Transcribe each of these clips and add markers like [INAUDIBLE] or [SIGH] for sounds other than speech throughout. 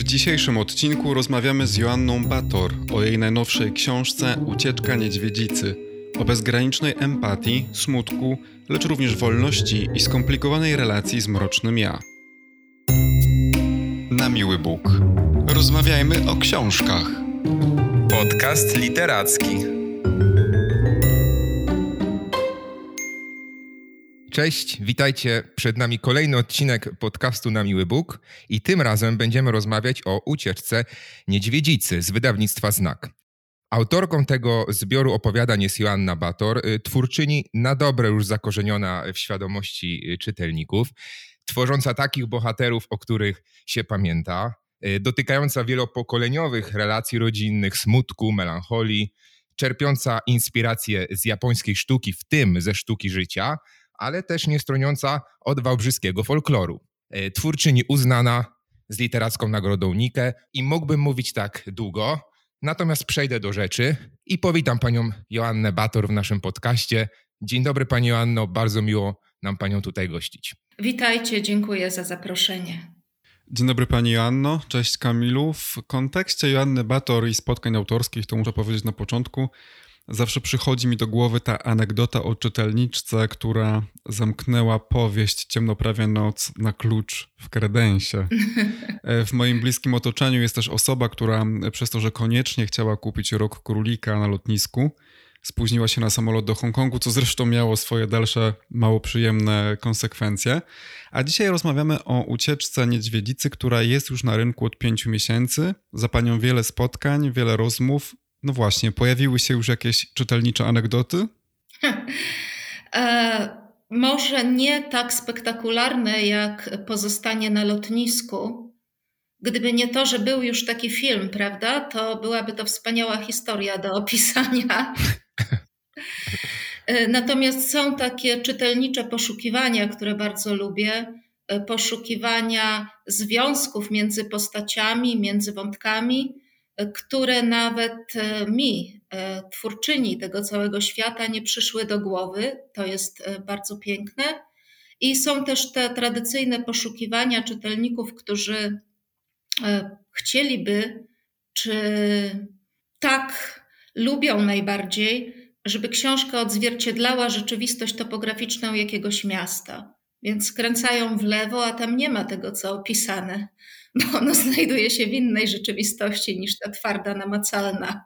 W dzisiejszym odcinku rozmawiamy z Joanną Bator o jej najnowszej książce Ucieczka Niedźwiedzicy. O bezgranicznej empatii, smutku, lecz również wolności i skomplikowanej relacji z mrocznym ja. Na miły Bóg. Rozmawiajmy o książkach. Podcast literacki. Cześć, witajcie. Przed nami kolejny odcinek podcastu Na Miły Bóg i tym razem będziemy rozmawiać o ucieczce Niedźwiedzicy z wydawnictwa Znak. Autorką tego zbioru opowiadań jest Joanna Bator, y, twórczyni na dobre już zakorzeniona w świadomości y, czytelników, tworząca takich bohaterów, o których się pamięta, y, dotykająca wielopokoleniowych relacji rodzinnych, smutku, melancholii, czerpiąca inspiracje z japońskiej sztuki, w tym ze sztuki życia, ale też nie stroniąca od wałbrzyskiego folkloru. E, twórczyni uznana z literacką nagrodą Nike i mógłbym mówić tak długo, natomiast przejdę do rzeczy i powitam panią Joannę Bator w naszym podcaście. Dzień dobry pani Joanno, bardzo miło nam panią tutaj gościć. Witajcie, dziękuję za zaproszenie. Dzień dobry Pani Joanno, cześć Kamilu. W kontekście Joanny Bator i spotkań autorskich, to muszę powiedzieć na początku, zawsze przychodzi mi do głowy ta anegdota o czytelniczce, która zamknęła powieść Ciemnoprawie Noc na klucz w kredensie. [LAUGHS] W moim bliskim otoczeniu jest też osoba, która przez to, że koniecznie chciała kupić rok królika na lotnisku, spóźniła się na samolot do Hongkongu, co zresztą miało swoje dalsze mało przyjemne konsekwencje. A dzisiaj rozmawiamy o ucieczce niedźwiedzicy, która jest już na rynku od pięciu miesięcy. Za panią wiele spotkań, wiele rozmów, no właśnie, pojawiły się już jakieś czytelnicze anegdoty? [LAUGHS] e, może nie tak spektakularne jak pozostanie na lotnisku. Gdyby nie to, że był już taki film, prawda, to byłaby to wspaniała historia do opisania. E, natomiast są takie czytelnicze poszukiwania, które bardzo lubię. E, poszukiwania związków między postaciami, między wątkami które nawet e, mi, e, twórczyni tego całego świata, nie przyszły do głowy. To jest e, bardzo piękne. I są też te tradycyjne poszukiwania czytelników, którzy chcieliby, czy tak lubią najbardziej, żeby książka odzwierciedlała rzeczywistość topograficzną jakiegoś miasta. Więc skręcają w lewo, a tam nie ma tego, co opisane bo ono znajduje się w innej rzeczywistości niż ta twarda, namacalna.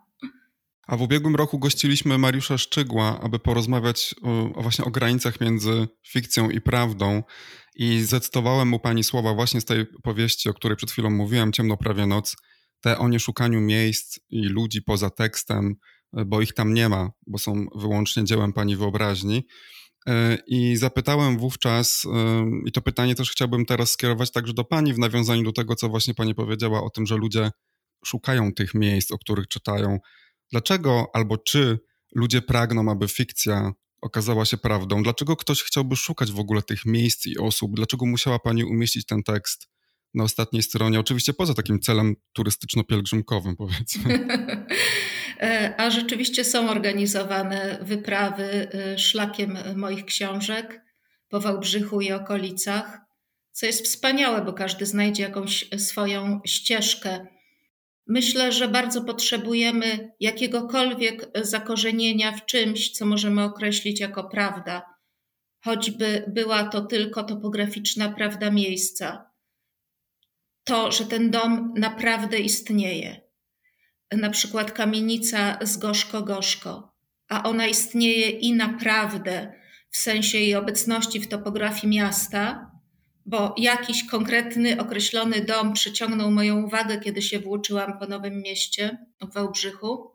A w ubiegłym roku gościliśmy Mariusza Szczygła, aby porozmawiać o, właśnie o granicach między fikcją i prawdą. I zacytowałem mu pani słowa właśnie z tej powieści, o której przed chwilą mówiłem, Ciemno prawie noc, te o nieszukaniu miejsc i ludzi poza tekstem, bo ich tam nie ma, bo są wyłącznie dziełem pani wyobraźni. E, I zapytałem wówczas, i to pytanie też chciałbym teraz skierować także do Pani w nawiązaniu do tego, co właśnie Pani powiedziała o tym, że ludzie szukają tych miejsc, o których czytają. Dlaczego albo czy ludzie pragną, aby fikcja okazała się prawdą? Dlaczego ktoś chciałby szukać w ogóle tych miejsc i osób? Dlaczego musiała Pani umieścić ten tekst na ostatniej stronie? Oczywiście poza takim celem turystyczno-pielgrzymkowym, powiedzmy. [LAUGHS] E, a rzeczywiście są organizowane wyprawy e, szlakiem moich książek po Wałbrzychu i okolicach, co jest wspaniałe, bo każdy znajdzie jakąś swoją ścieżkę. Myślę, że bardzo potrzebujemy jakiegokolwiek zakorzenienia w czymś, co możemy określić jako prawda, choćby była to tylko topograficzna prawda miejsca. To, że ten dom naprawdę istnieje na przykład kamienica z Gorzko-Gorzko, a ona istnieje i naprawdę w sensie jej obecności w topografii miasta, bo jakiś konkretny, określony dom przyciągnął moją uwagę, kiedy się włóczyłam po Nowym Mieście w Wałbrzychu.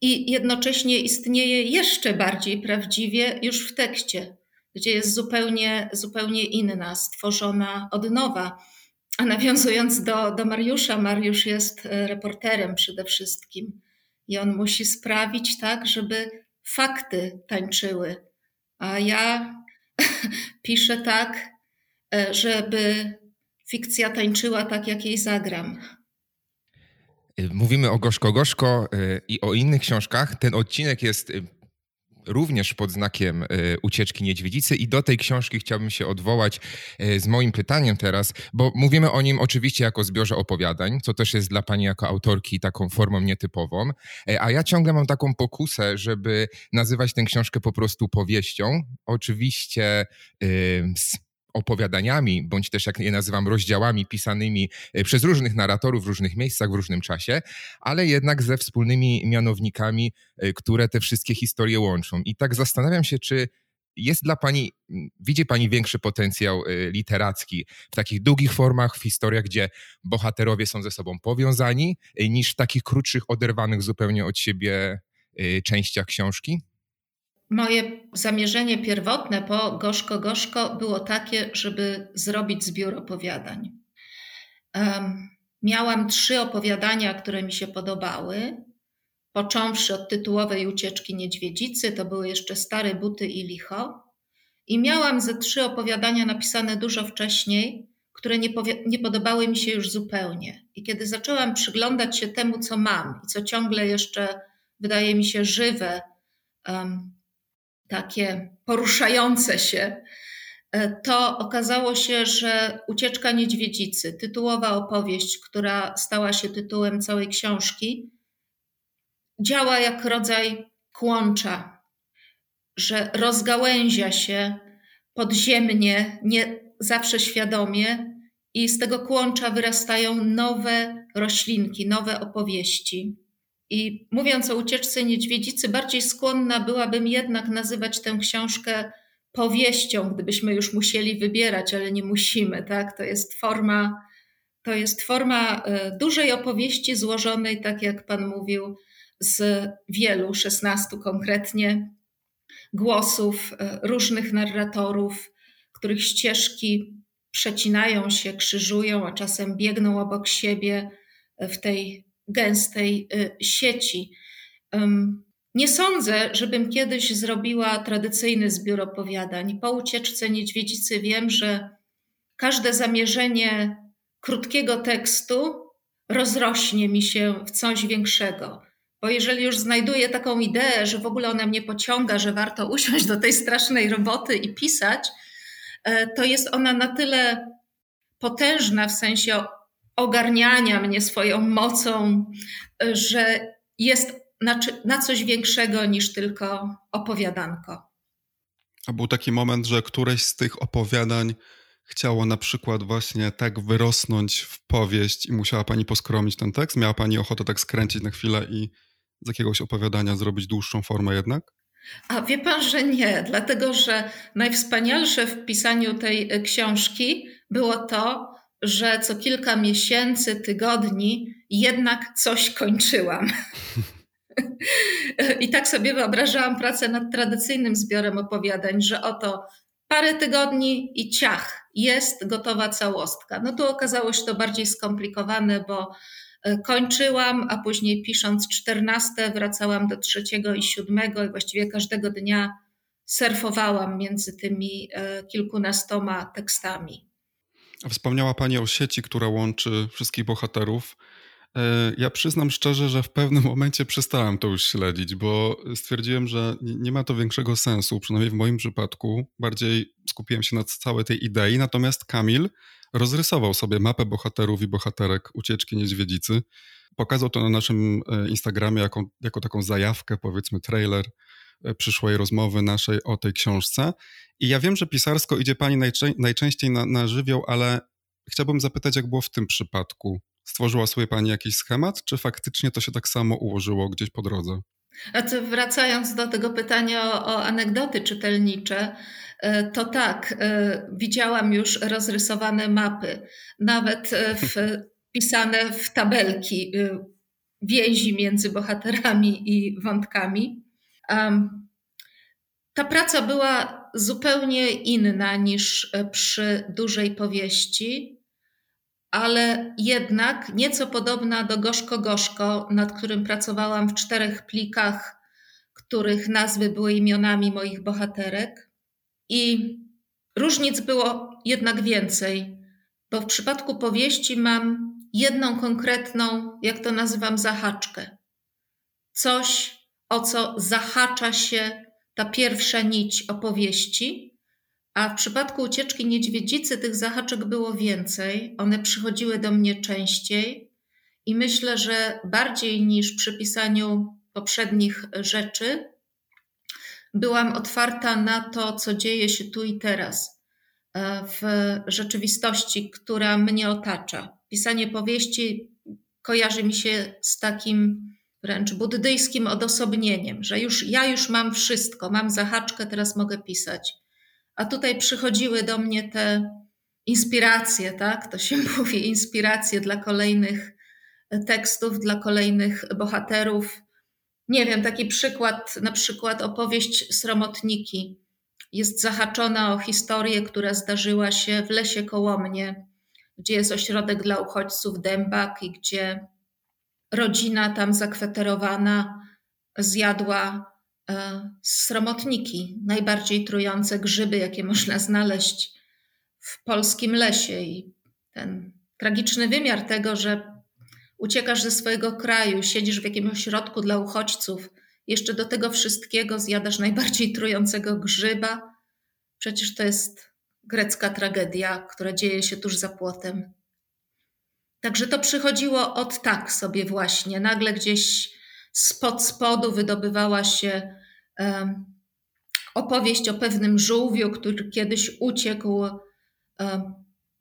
I jednocześnie istnieje jeszcze bardziej prawdziwie już w tekście, gdzie jest zupełnie, zupełnie inna, stworzona od nowa a nawiązując do, do Mariusza, Mariusz jest e, reporterem przede wszystkim i on musi sprawić tak, żeby fakty tańczyły. A ja [LAUGHS] piszę tak, e, żeby fikcja tańczyła tak, jak jej zagram. Mówimy o Gorzko Gorzko e, i o innych książkach. Ten odcinek jest również pod znakiem y, ucieczki niedźwiedzicy i do tej książki chciałbym się odwołać y, z moim pytaniem teraz, bo mówimy o nim oczywiście jako zbiorze opowiadań, co też jest dla pani jako autorki taką formą nietypową, y, a ja ciągle mam taką pokusę, żeby nazywać tę książkę po prostu powieścią. Oczywiście opowiadaniami, bądź też jak je nazywam, rozdziałami pisanymi e, przez różnych narratorów w różnych miejscach, w różnym czasie, ale jednak ze wspólnymi mianownikami, e, które te wszystkie historie łączą. I tak zastanawiam się, czy jest dla Pani, widzi Pani większy potencjał e, literacki w takich długich formach, w historiach, gdzie bohaterowie są ze sobą powiązani, niż w takich krótszych, oderwanych zupełnie od siebie częściach książki? Moje zamierzenie pierwotne po Gorzko Gorzko było takie, żeby zrobić zbiór opowiadań. Um, miałam trzy opowiadania, które mi się podobały. Począwszy od tytułowej ucieczki niedźwiedzicy, to były jeszcze Stare Buty i Licho. I miałam ze trzy opowiadania napisane dużo wcześniej, które nie, nie podobały mi się już zupełnie. I kiedy zaczęłam przyglądać się temu, co mam i co ciągle jeszcze wydaje mi się żywe, um, takie poruszające się, e, to okazało się, że Ucieczka Niedźwiedzicy, tytułowa opowieść, która stała się tytułem całej książki, działa jak rodzaj kłącza, że rozgałęzia się podziemnie, nie zawsze świadomie, i z tego kłącza wyrastają nowe roślinki, nowe opowieści. I mówiąc o ucieczce niedźwiedzicy, bardziej skłonna byłabym jednak nazywać tę książkę powieścią, gdybyśmy już musieli wybierać, ale nie musimy, tak? To jest forma, to jest forma e, dużej opowieści złożonej, tak jak Pan mówił, z wielu, 16 konkretnie, głosów e, różnych narratorów, których ścieżki przecinają się, krzyżują, a czasem biegną obok siebie w tej gęstej y, sieci. Nie sądzę, żebym kiedyś zrobiła tradycyjny zbiór opowiadań. Po ucieczce niedźwiedzicy wiem, że każde zamierzenie krótkiego tekstu rozrośnie mi się w coś większego. Bo jeżeli już znajduję taką ideę, że w ogóle ona mnie pociąga, że warto [LAUGHS] usiąść do tej strasznej roboty i pisać, e, to jest ona na tyle potężna w sensie ogarniania mnie swoją mocą, że jest na, na coś większego niż tylko opowiadanko. A był taki moment, że któreś z tych opowiadań chciało na przykład właśnie tak wyrosnąć w powieść i musiała pani poskromić ten tekst? Miała pani ochotę tak skręcić na chwilę i z jakiegoś opowiadania zrobić dłuższą formę jednak? A wie pan, że nie, dlatego że najwspanialsze w pisaniu tej książki było to, że co kilka miesięcy, tygodni jednak coś kończyłam. [LAUGHS] I tak sobie wyobrażałam pracę nad tradycyjnym zbiorem opowiadań, że oto parę tygodni i ciach, jest gotowa całostka. No tu okazało się to bardziej skomplikowane, bo e, kończyłam, a później pisząc czternaste wracałam do trzeciego i siódmego i właściwie każdego dnia surfowałam między tymi e, kilkunastoma tekstami. Wspomniała Pani o sieci, która łączy wszystkich bohaterów. E, ja przyznam szczerze, że w pewnym [LAUGHS] momencie przestałem to już śledzić, bo stwierdziłem, że nie ma to większego sensu, przynajmniej w moim przypadku. Bardziej skupiłem się na całej tej idei, natomiast Kamil rozrysował sobie mapę bohaterów i bohaterek ucieczki niedźwiedzicy. Pokazał to na naszym e, Instagramie jako, jako taką zajawkę, powiedzmy trailer przyszłej rozmowy naszej o tej książce. I ja wiem, że pisarsko idzie pani najczę najczęściej na, na żywioł, ale chciałbym zapytać, jak było w tym przypadku. Stworzyła sobie pani jakiś schemat, czy faktycznie to się tak samo ułożyło gdzieś po drodze? A to wracając do tego pytania o, o anegdoty czytelnicze, e, to tak, e, widziałam już rozrysowane mapy, nawet w, pisane w tabelki więzi między bohaterami i wątkami. Ta praca była zupełnie inna niż e, przy dużej powieści, ale jednak nieco podobna do Gorzko Gorzko, nad którym pracowałam w czterech plikach, których nazwy były imionami moich bohaterek. I różnic było jednak więcej, bo w przypadku powieści mam jedną konkretną, jak to nazywam, zahaczkę. Coś, o co zahacza się ta pierwsza nić opowieści, a w przypadku ucieczki niedźwiedzicy tych zahaczek było więcej. One przychodziły do mnie częściej i myślę, że bardziej niż przy pisaniu poprzednich rzeczy, byłam otwarta na to, co dzieje się tu i teraz, e, w rzeczywistości, która mnie otacza. Pisanie powieści kojarzy mi się z takim wręcz buddyjskim odosobnieniem, że już ja już mam wszystko, mam zahaczkę, teraz mogę pisać. A tutaj przychodziły do mnie te inspiracje, tak? To się [LAUGHS] mówi, inspiracje dla kolejnych tekstów, dla kolejnych bohaterów. Nie wiem, taki przykład, na przykład opowieść Sromotniki jest zahaczona o historię, która zdarzyła się w lesie koło mnie, gdzie jest ośrodek dla uchodźców Dębak i gdzie rodzina tam zakweterowana zjadła e, sromotniki, najbardziej trujące grzyby, jakie można znaleźć w polskim lesie. I ten tragiczny wymiar tego, że uciekasz ze swojego kraju, siedzisz w jakimś ośrodku dla uchodźców, jeszcze do tego wszystkiego zjadasz najbardziej trującego grzyba. Przecież to jest grecka tragedia, która dzieje się tuż za płotem. Także to przychodziło od tak sobie właśnie. Nagle gdzieś spod spodu wydobywała się opowieść o pewnym żółwiu, który kiedyś uciekł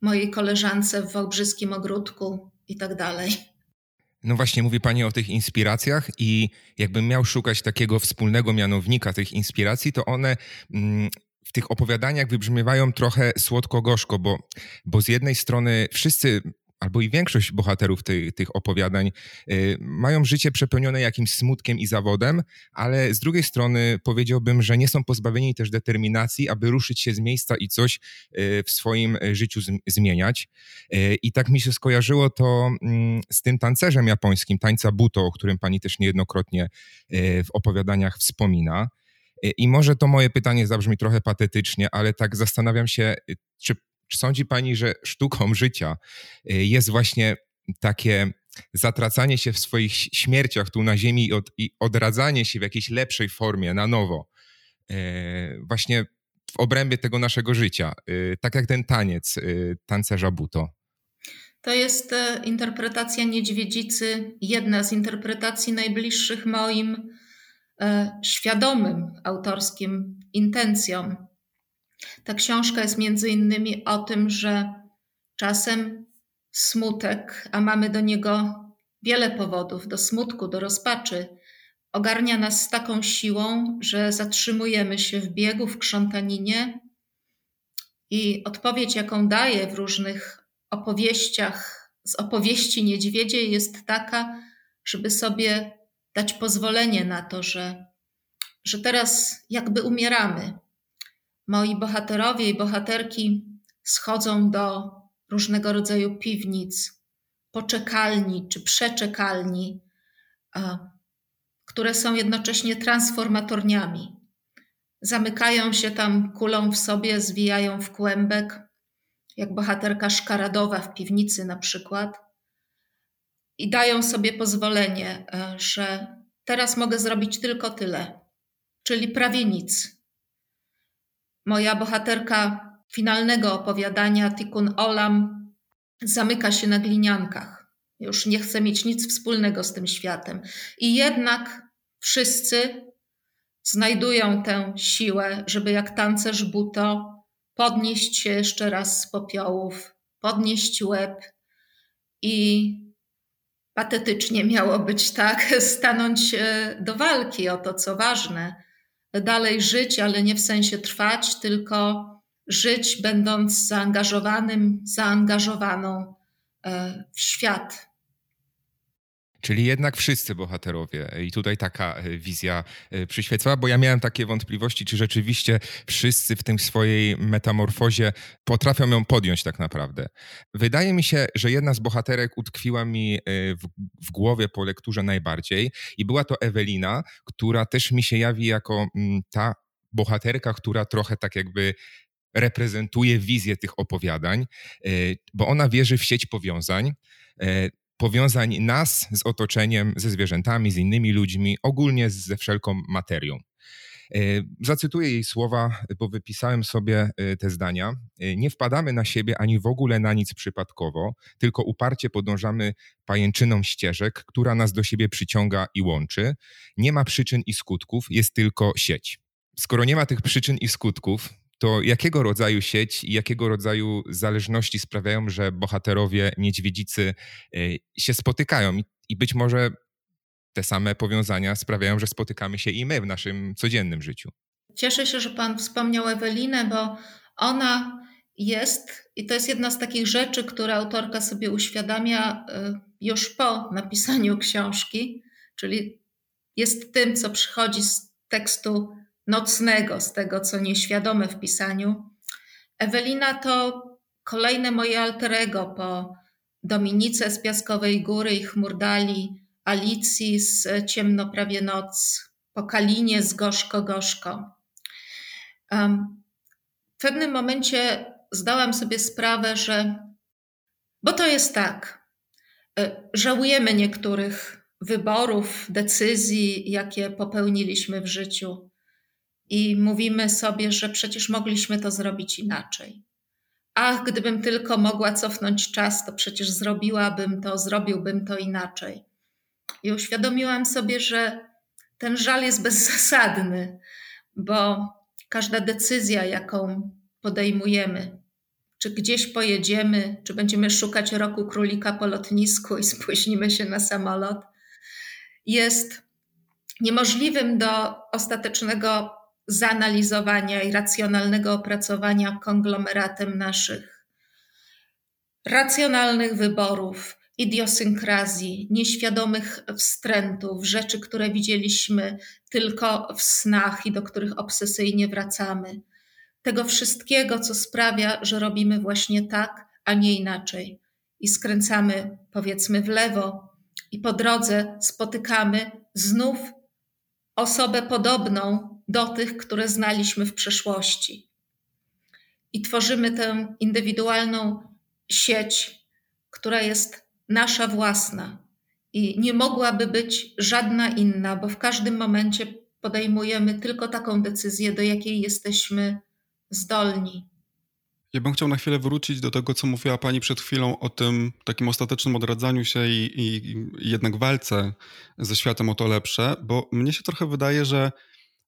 mojej koleżance w Wałbrzyskim Ogródku i tak dalej. No właśnie, mówi Pani o tych inspiracjach i jakbym miał szukać takiego wspólnego mianownika tych inspiracji, to one mm, w tych opowiadaniach wybrzmiewają trochę słodko-gorzko, bo, bo z jednej strony wszyscy albo i większość bohaterów ty, tych opowiadań y, mają życie przepełnione jakimś smutkiem i zawodem, ale z drugiej strony powiedziałbym, że nie są pozbawieni też determinacji, aby ruszyć się z miejsca i coś y, w swoim życiu z, zmieniać. Y, I tak mi się skojarzyło to mm, z tym tancerzem japońskim, tańca buto, o którym pani też niejednokrotnie w opowiadaniach wspomina. I może to moje pytanie zabrzmi trochę patetycznie, ale tak zastanawiam się, czy czy sądzi Pani, że sztuką życia y, jest właśnie takie zatracanie się w swoich śmierciach tu na ziemi i, od, i odradzanie się w jakiejś lepszej formie, na nowo, y, właśnie w obrębie tego naszego życia, y, tak jak ten taniec tancerza Buto? To jest e, interpretacja niedźwiedzicy, jedna z interpretacji najbliższych moim e, świadomym autorskim intencjom. Ta książka jest między innymi o tym, że czasem smutek, a mamy do niego wiele powodów, do smutku, do rozpaczy, ogarnia nas z taką siłą, że zatrzymujemy się w biegu, w krzątaninie. I odpowiedź, jaką daję w różnych opowieściach, z opowieści niedźwiedzie, jest taka, żeby sobie dać pozwolenie na to, że, że teraz jakby umieramy, moi bohaterowie i bohaterki schodzą do różnego rodzaju piwnic, poczekalni czy przeczekalni, które są jednocześnie transformatorniami. Zamykają się tam kulą w sobie, zwijają w kłębek, jak bohaterka szkaradowa w piwnicy na przykład, i dają sobie pozwolenie, e, że teraz mogę zrobić tylko tyle, czyli prawie nic. Moja bohaterka finalnego opowiadania, Tikun Olam, zamyka się na gliniankach. Już nie chce mieć nic wspólnego z tym światem. I jednak wszyscy znajdują tę siłę, żeby jak tancerz buto podnieść się jeszcze raz z popiołów, podnieść łeb i patetycznie miało być tak, [LAUGHS] stanąć e, do walki o to, co ważne, dalej żyć, ale nie w sensie trwać, tylko żyć, będąc zaangażowanym, zaangażowaną e, w świat, Czyli jednak wszyscy bohaterowie. I tutaj taka e, wizja e, przyświecała, bo ja miałem takie wątpliwości, czy rzeczywiście wszyscy w tym swojej metamorfozie potrafią ją podjąć tak naprawdę. Wydaje mi się, że jedna z bohaterek utkwiła mi e, w, w głowie po lekturze najbardziej i była to Ewelina, która też mi się jawi jako mm, ta bohaterka, która trochę tak jakby reprezentuje wizję tych opowiadań, bo ona wierzy w sieć powiązań powiązań nas z otoczeniem, ze zwierzętami, z innymi ludźmi, ogólnie ze wszelką materią. Zacytuję jej słowa, bo wypisałem sobie te zdania. Nie wpadamy na siebie ani w ogóle na nic przypadkowo, tylko uparcie podążamy pajęczyną ścieżek, która nas do siebie przyciąga i łączy. Nie ma przyczyn i skutków, jest tylko sieć. Skoro nie ma tych przyczyn i skutków, to jakiego rodzaju sieć i jakiego rodzaju zależności sprawiają, że bohaterowie niedźwiedzicy y, się spotykają i być może te same powiązania sprawiają, że spotykamy się i my w naszym codziennym życiu. Cieszę się, że Pan wspomniał Ewelinę, bo ona jest, i to jest jedna z takich rzeczy, które autorka sobie uświadamia y, już po napisaniu książki, czyli jest tym, co przychodzi z tekstu nocnego, z tego co nieświadome w pisaniu. Ewelina to kolejne moje alterego po Dominice z Piaskowej Góry i Chmurdali, Alicji z Ciemno prawie noc, po Kalinie z Gorzko Gorzko. w pewnym momencie zdałam sobie sprawę, że, bo to jest tak, e, żałujemy niektórych wyborów, decyzji, jakie popełniliśmy w życiu i mówimy sobie, że przecież mogliśmy to zrobić inaczej. Ach, gdybym tylko mogła cofnąć czas, to przecież zrobiłabym to, zrobiłbym to inaczej. I uświadomiłam sobie, że ten żal jest bezzasadny, bo każda decyzja, jaką podejmujemy, czy gdzieś pojedziemy, czy będziemy szukać roku królika po lotnisku i [LAUGHS] spóźnimy się na samolot, jest niemożliwym do ostatecznego zanalizowania i racjonalnego opracowania konglomeratem naszych racjonalnych wyborów, idiosynkrazji, nieświadomych wstrętów, rzeczy, które widzieliśmy tylko w snach i do których obsesyjnie wracamy. Tego wszystkiego, co sprawia, że robimy właśnie tak, a nie inaczej. I skręcamy, powiedzmy, w lewo, i po drodze spotykamy znów osobę podobną do tych, które znaliśmy w przeszłości. I tworzymy tę indywidualną sieć, która jest nasza własna i nie mogłaby być żadna inna, bo w każdym momencie podejmujemy tylko taką decyzję, do jakiej jesteśmy zdolni. Ja bym chciał na chwilę wrócić do tego, co mówiła Pani przed chwilą o tym takim ostatecznym odradzaniu się i, i, i jednak walce ze światem o to lepsze, bo mnie się trochę wydaje, że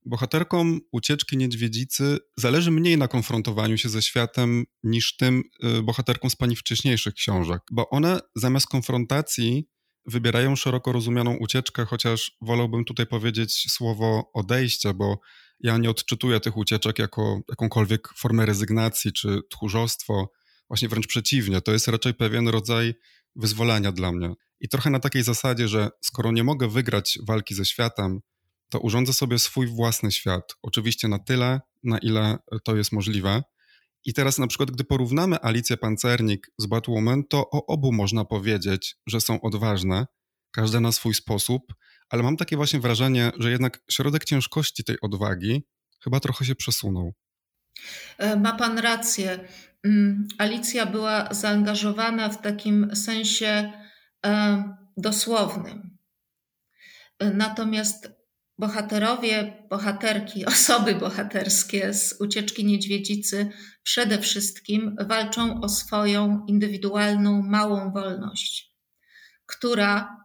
Bohaterkom ucieczki niedźwiedzicy zależy mniej na konfrontowaniu się ze światem niż tym y, bohaterkom z pani wcześniejszych książek, bo one zamiast konfrontacji wybierają szeroko rozumianą ucieczkę, chociaż wolałbym tutaj powiedzieć słowo odejście, bo ja nie odczytuję tych ucieczek jako jakąkolwiek formę rezygnacji czy tchórzostwo. Właśnie wręcz przeciwnie, to jest raczej pewien rodzaj wyzwolenia dla mnie. I trochę na takiej zasadzie, że skoro nie mogę wygrać walki ze światem, to urządzę sobie swój własny świat. Oczywiście na tyle, na ile to jest możliwe. I teraz na przykład, gdy porównamy Alicję Pancernik z Batwoman, to o obu można powiedzieć, że są odważne, każde na swój sposób, ale mam takie właśnie wrażenie, że jednak środek ciężkości tej odwagi chyba trochę się przesunął. E, ma pan rację. Mm, Alicja była zaangażowana w takim sensie e, dosłownym. E, natomiast bohaterowie, bohaterki, [LAUGHS] osoby bohaterskie z ucieczki niedźwiedzicy przede wszystkim walczą o swoją indywidualną, małą wolność, która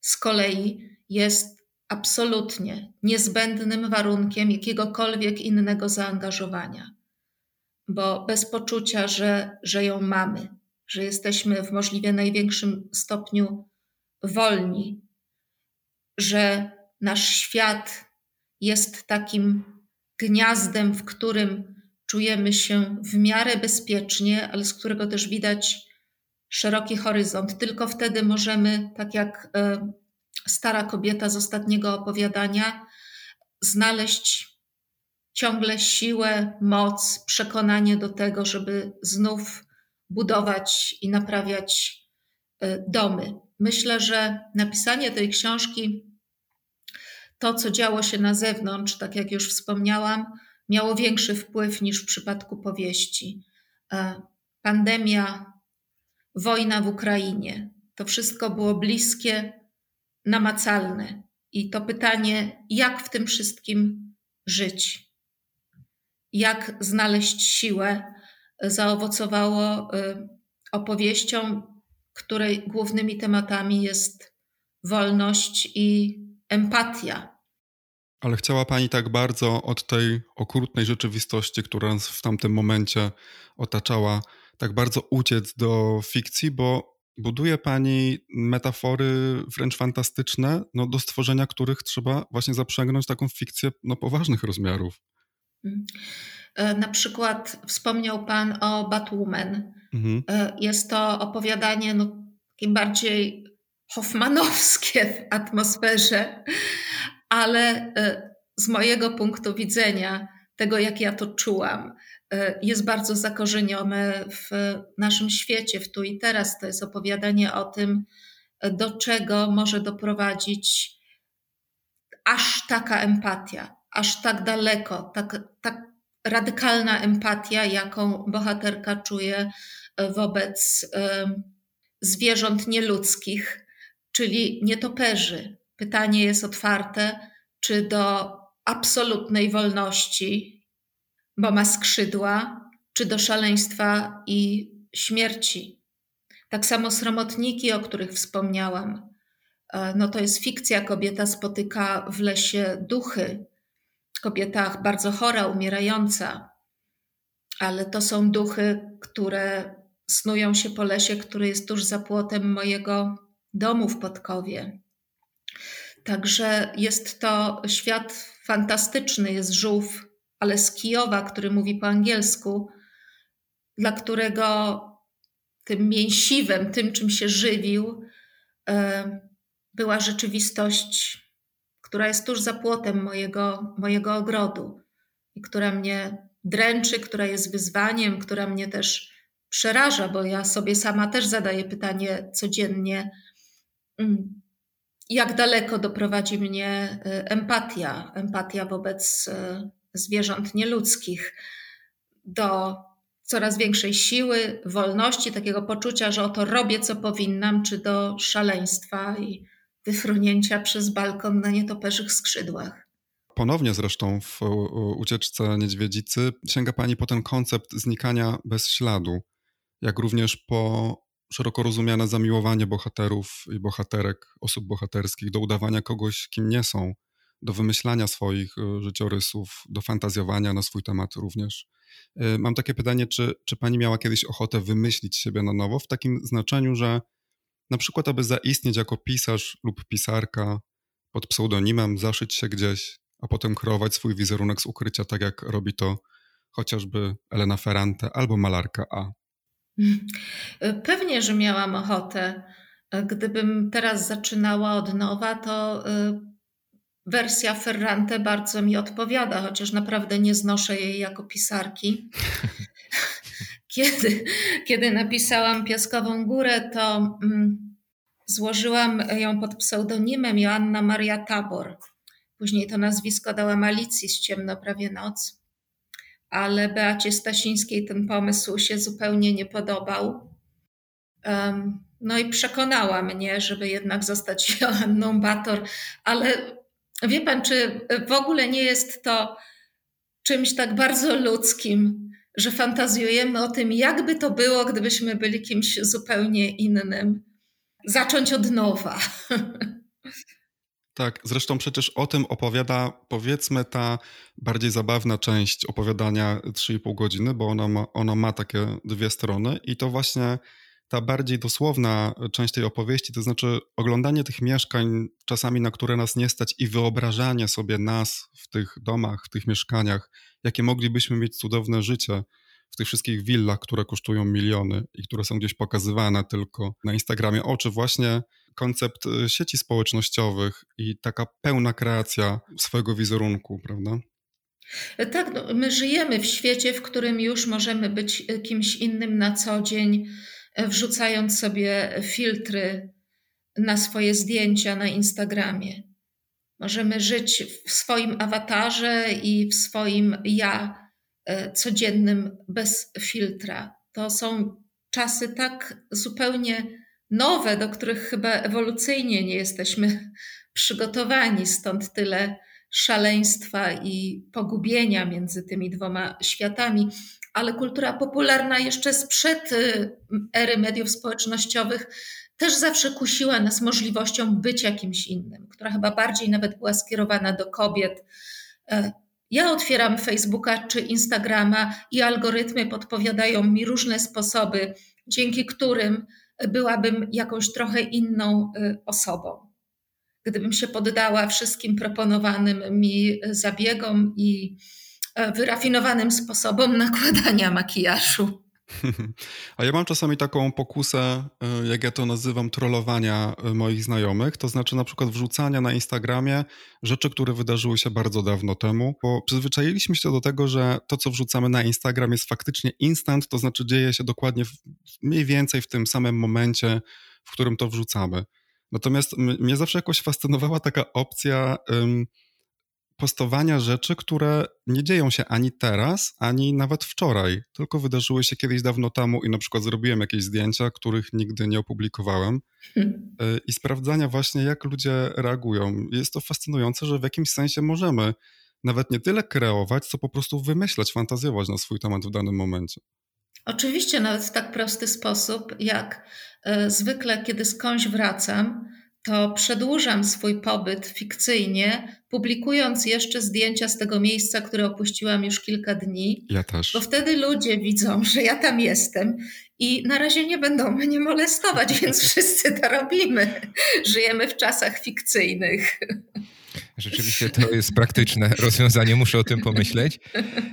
z kolei jest absolutnie niezbędnym warunkiem jakiegokolwiek innego zaangażowania. Bo bez poczucia, że, że ją mamy, że jesteśmy w możliwie największym stopniu wolni, że nasz świat jest takim gniazdem, w którym czujemy się w miarę bezpiecznie, ale z którego też widać szeroki horyzont. Tylko wtedy możemy, tak jak e, stara kobieta z ostatniego opowiadania, znaleźć ciągle siłę, moc, przekonanie do tego, żeby znów budować i naprawiać e, domy. Myślę, że napisanie tej książki to, co działo się na zewnątrz, tak jak już wspomniałam, miało większy wpływ niż w przypadku powieści. E, pandemia, wojna w Ukrainie to wszystko było bliskie, namacalne. I to pytanie, jak w tym wszystkim żyć. Jak znaleźć siłę, zaowocowało y, opowieścią, której głównymi tematami jest wolność i empatia. Ale chciała Pani tak bardzo od tej okrutnej rzeczywistości, która nas w tamtym momencie otaczała, tak bardzo uciec do fikcji, bo buduje Pani metafory wręcz fantastyczne, no, do stworzenia których trzeba właśnie zaprzęgnąć taką fikcję no, poważnych rozmiarów. Mhm. E, na przykład wspomniał Pan o Batwoman. Mhm. E, jest to opowiadanie no, takie bardziej hoffmanowskie w atmosferze, ale e, z mojego punktu widzenia, tego jak ja to czułam, jest bardzo zakorzenione w naszym świecie, w tu i teraz. To jest opowiadanie o tym, do czego może doprowadzić aż taka empatia, aż tak daleko, tak, tak radykalna empatia, jaką bohaterka czuje e, wobec zwierząt nieludzkich, czyli nietoperzy. Pytanie jest otwarte, czy do absolutnej wolności, bo ma skrzydła, czy do szaleństwa i śmierci. Tak samo sromotniki, o których wspomniałam. E, no to jest fikcja. Kobieta spotyka w lesie duchy, kobieta bardzo chora, umierająca, ale to są duchy, które snują się po lesie, który jest tuż za płotem mojego domu w Podkowie. Także jest to świat fantastyczny, jest żółw, ale z Kijowa, który mówi po angielsku, dla którego tym mięsiwem, tym czym się żywił, e, była rzeczywistość która jest tuż za płotem mojego, mojego ogrodu i która mnie dręczy, która jest wyzwaniem, która mnie też przeraża, bo ja sobie sama też zadaję pytanie codziennie, jak daleko doprowadzi mnie y, empatia, empatia wobec y, zwierząt nieludzkich, do coraz większej siły, wolności, takiego poczucia, że oto robię co powinnam, czy do szaleństwa i wyfrunięcia przez balkon na nietoperzych skrzydłach. Ponownie zresztą w ucieczce niedźwiedzicy sięga Pani po ten koncept znikania bez śladu, jak również po szeroko rozumiane zamiłowanie bohaterów i bohaterek, osób bohaterskich do udawania kogoś, kim nie są, do wymyślania swoich y, życiorysów, do fantazjowania na swój temat również. Y, mam takie pytanie, czy, czy pani miała kiedyś ochotę wymyślić siebie na nowo, w takim znaczeniu, że na przykład, aby zaistnieć jako pisarz lub pisarka pod pseudonimem, zaszyć się gdzieś, a potem kreować swój wizerunek z ukrycia, tak jak robi to chociażby Elena Ferrante albo malarka A. Pewnie, że miałam ochotę. Gdybym teraz zaczynała od nowa, to y, wersja Ferrante bardzo mi odpowiada, chociaż naprawdę nie znoszę jej jako pisarki. [LAUGHS] kiedy, kiedy napisałam Piaskową Górę, to mm, złożyłam ją pod pseudonimem Joanna Maria Tabor. Później to nazwisko dałam Alicji z Ciemno prawie noc. Ale Beacie Stasińskiej ten pomysł się zupełnie nie podobał. No i przekonała mnie, żeby jednak zostać [LAUGHS] Joanną Bator, ale wie pan, czy w ogóle nie jest to czymś tak bardzo ludzkim, że fantazjujemy o tym, jakby to było, gdybyśmy byli kimś zupełnie innym. Zacząć od nowa. [LAUGHS] Tak, zresztą przecież o tym opowiada, powiedzmy, ta bardziej zabawna część opowiadania 3,5 godziny, bo ona ma, ona ma takie dwie strony i to właśnie ta bardziej dosłowna część tej opowieści, to znaczy oglądanie tych mieszkań, czasami na które nas nie stać, i wyobrażanie sobie nas w tych domach, w tych mieszkaniach, jakie moglibyśmy mieć cudowne życie w tych wszystkich willach, które kosztują miliony i które są gdzieś pokazywane tylko na Instagramie. Oczy właśnie koncept y, sieci społecznościowych i taka pełna kreacja swojego wizerunku, prawda? Tak, no, my żyjemy w świecie, w którym już możemy być kimś innym na co dzień wrzucając sobie filtry na swoje zdjęcia na Instagramie. Możemy żyć w swoim awatarze i w swoim ja e, codziennym bez filtra. To są czasy tak zupełnie nowe, do których chyba ewolucyjnie nie jesteśmy [LAUGHS] przygotowani, stąd tyle szaleństwa i pogubienia między tymi dwoma światami, ale kultura popularna jeszcze sprzed y, ery mediów społecznościowych też zawsze kusiła nas możliwością bycia kimś innym, która chyba bardziej nawet była skierowana do kobiet. E, ja otwieram Facebooka czy Instagrama i algorytmy podpowiadają mi różne sposoby, dzięki którym byłabym jakąś trochę inną y, osobą. Gdybym się poddała wszystkim proponowanym mi zabiegom i e, wyrafinowanym sposobom nakładania makijażu. [LAUGHS] A ja mam czasami taką pokusę, e, jak ja to nazywam, trollowania e, moich znajomych, to znaczy na przykład wrzucania na Instagramie rzeczy, które wydarzyły się bardzo dawno temu, bo przyzwyczailiśmy się do tego, że to, co wrzucamy na Instagram jest faktycznie instant, to znaczy dzieje się dokładnie w, mniej więcej w tym samym momencie, w którym to wrzucamy. Natomiast mnie zawsze jakoś fascynowała taka opcja postowania rzeczy, które nie dzieją się ani teraz, ani nawet wczoraj, tylko wydarzyły się kiedyś dawno temu i na przykład zrobiłem jakieś zdjęcia, których nigdy nie opublikowałem hmm. i sprawdzania właśnie, jak ludzie reagują. Jest to fascynujące, że w jakimś sensie możemy nawet nie tyle kreować, co po prostu wymyślać, fantazjować na swój temat w danym momencie. Oczywiście, nawet w tak prosty sposób, jak y, zwykle, kiedy skądś wracam, to przedłużam swój pobyt fikcyjnie, publikując jeszcze zdjęcia z tego miejsca, które opuściłam już kilka dni. Ja też. Bo wtedy ludzie widzą, że ja tam jestem i na razie nie będą mnie molestować, więc [LAUGHS] wszyscy to robimy. Żyjemy w czasach fikcyjnych. Rzeczywiście to jest praktyczne [LAUGHS] rozwiązanie, muszę o tym pomyśleć.